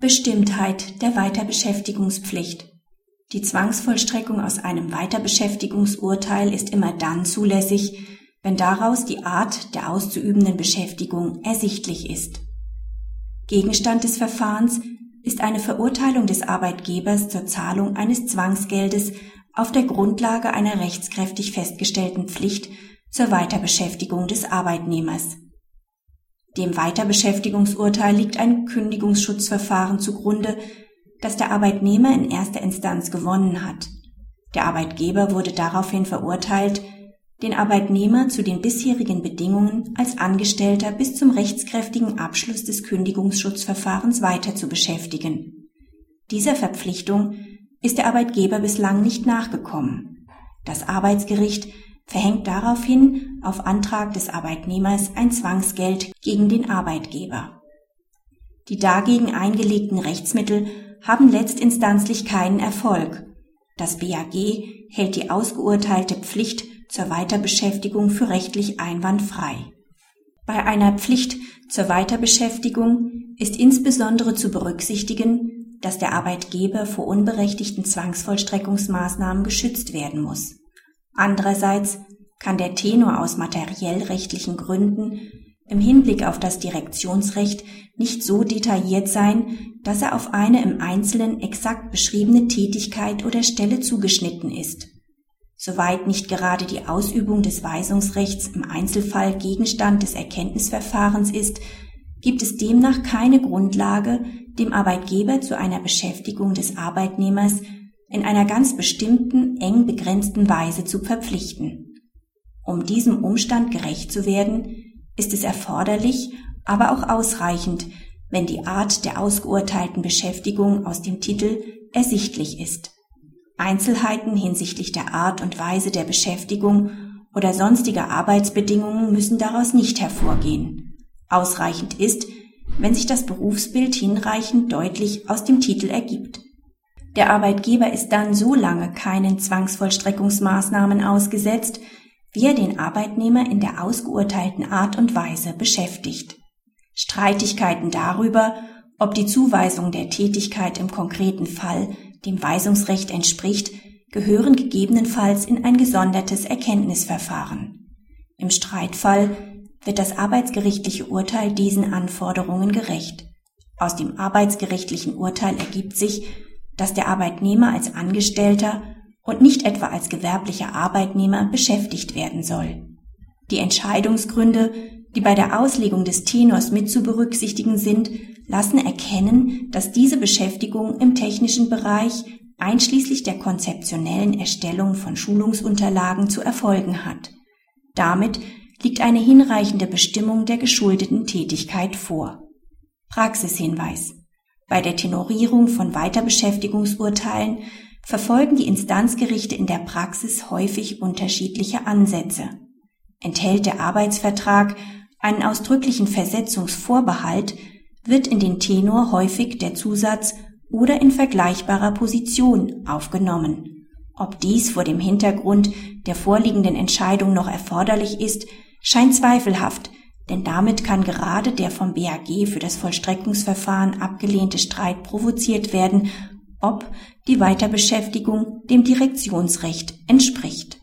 Bestimmtheit der Weiterbeschäftigungspflicht. Die Zwangsvollstreckung aus einem Weiterbeschäftigungsurteil ist immer dann zulässig, wenn daraus die Art der auszuübenden Beschäftigung ersichtlich ist. Gegenstand des Verfahrens ist eine Verurteilung des Arbeitgebers zur Zahlung eines Zwangsgeldes auf der Grundlage einer rechtskräftig festgestellten Pflicht zur Weiterbeschäftigung des Arbeitnehmers. Dem Weiterbeschäftigungsurteil liegt ein Kündigungsschutzverfahren zugrunde, das der Arbeitnehmer in erster Instanz gewonnen hat. Der Arbeitgeber wurde daraufhin verurteilt, den Arbeitnehmer zu den bisherigen Bedingungen als Angestellter bis zum rechtskräftigen Abschluss des Kündigungsschutzverfahrens weiter zu beschäftigen. Dieser Verpflichtung ist der Arbeitgeber bislang nicht nachgekommen. Das Arbeitsgericht verhängt daraufhin auf Antrag des Arbeitnehmers ein Zwangsgeld gegen den Arbeitgeber. Die dagegen eingelegten Rechtsmittel haben letztinstanzlich keinen Erfolg. Das BAG hält die ausgeurteilte Pflicht zur Weiterbeschäftigung für rechtlich einwandfrei. Bei einer Pflicht zur Weiterbeschäftigung ist insbesondere zu berücksichtigen, dass der Arbeitgeber vor unberechtigten Zwangsvollstreckungsmaßnahmen geschützt werden muss. Andererseits kann der Tenor aus materiellrechtlichen Gründen im Hinblick auf das Direktionsrecht nicht so detailliert sein, dass er auf eine im Einzelnen exakt beschriebene Tätigkeit oder Stelle zugeschnitten ist. Soweit nicht gerade die Ausübung des Weisungsrechts im Einzelfall Gegenstand des Erkenntnisverfahrens ist, gibt es demnach keine Grundlage, dem Arbeitgeber zu einer Beschäftigung des Arbeitnehmers in einer ganz bestimmten, eng begrenzten Weise zu verpflichten. Um diesem Umstand gerecht zu werden, ist es erforderlich, aber auch ausreichend, wenn die Art der ausgeurteilten Beschäftigung aus dem Titel ersichtlich ist. Einzelheiten hinsichtlich der Art und Weise der Beschäftigung oder sonstiger Arbeitsbedingungen müssen daraus nicht hervorgehen. Ausreichend ist, wenn sich das Berufsbild hinreichend deutlich aus dem Titel ergibt. Der Arbeitgeber ist dann so lange keinen Zwangsvollstreckungsmaßnahmen ausgesetzt, wie er den Arbeitnehmer in der ausgeurteilten Art und Weise beschäftigt. Streitigkeiten darüber, ob die Zuweisung der Tätigkeit im konkreten Fall dem Weisungsrecht entspricht, gehören gegebenenfalls in ein gesondertes Erkenntnisverfahren. Im Streitfall wird das arbeitsgerichtliche Urteil diesen Anforderungen gerecht. Aus dem arbeitsgerichtlichen Urteil ergibt sich, dass der Arbeitnehmer als Angestellter und nicht etwa als gewerblicher Arbeitnehmer beschäftigt werden soll. Die Entscheidungsgründe, die bei der Auslegung des Tenors mit zu berücksichtigen sind, lassen erkennen, dass diese Beschäftigung im technischen Bereich einschließlich der konzeptionellen Erstellung von Schulungsunterlagen zu erfolgen hat. Damit liegt eine hinreichende Bestimmung der geschuldeten Tätigkeit vor. Praxishinweis bei der Tenorierung von Weiterbeschäftigungsurteilen verfolgen die Instanzgerichte in der Praxis häufig unterschiedliche Ansätze. Enthält der Arbeitsvertrag einen ausdrücklichen Versetzungsvorbehalt, wird in den Tenor häufig der Zusatz oder in vergleichbarer Position aufgenommen. Ob dies vor dem Hintergrund der vorliegenden Entscheidung noch erforderlich ist, scheint zweifelhaft, denn damit kann gerade der vom BAG für das Vollstreckungsverfahren abgelehnte Streit provoziert werden, ob die Weiterbeschäftigung dem Direktionsrecht entspricht